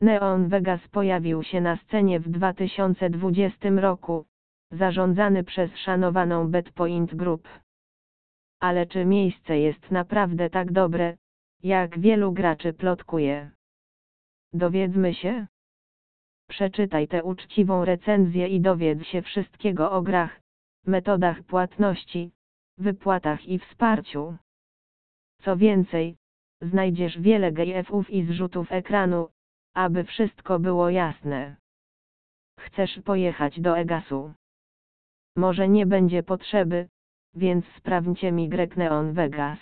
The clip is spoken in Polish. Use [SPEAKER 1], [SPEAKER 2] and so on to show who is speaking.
[SPEAKER 1] Neon Vegas pojawił się na scenie w 2020 roku, zarządzany przez szanowaną Betpoint Group. Ale czy miejsce jest naprawdę tak dobre, jak wielu graczy plotkuje? Dowiedzmy się. Przeczytaj tę uczciwą recenzję i dowiedz się wszystkiego o grach, metodach płatności, wypłatach i wsparciu. Co więcej, znajdziesz wiele GIF-ów i zrzutów ekranu, aby wszystko było jasne. Chcesz pojechać do Egasu? Może nie będzie potrzeby, więc sprawdźcie mi grę Neon Vegas.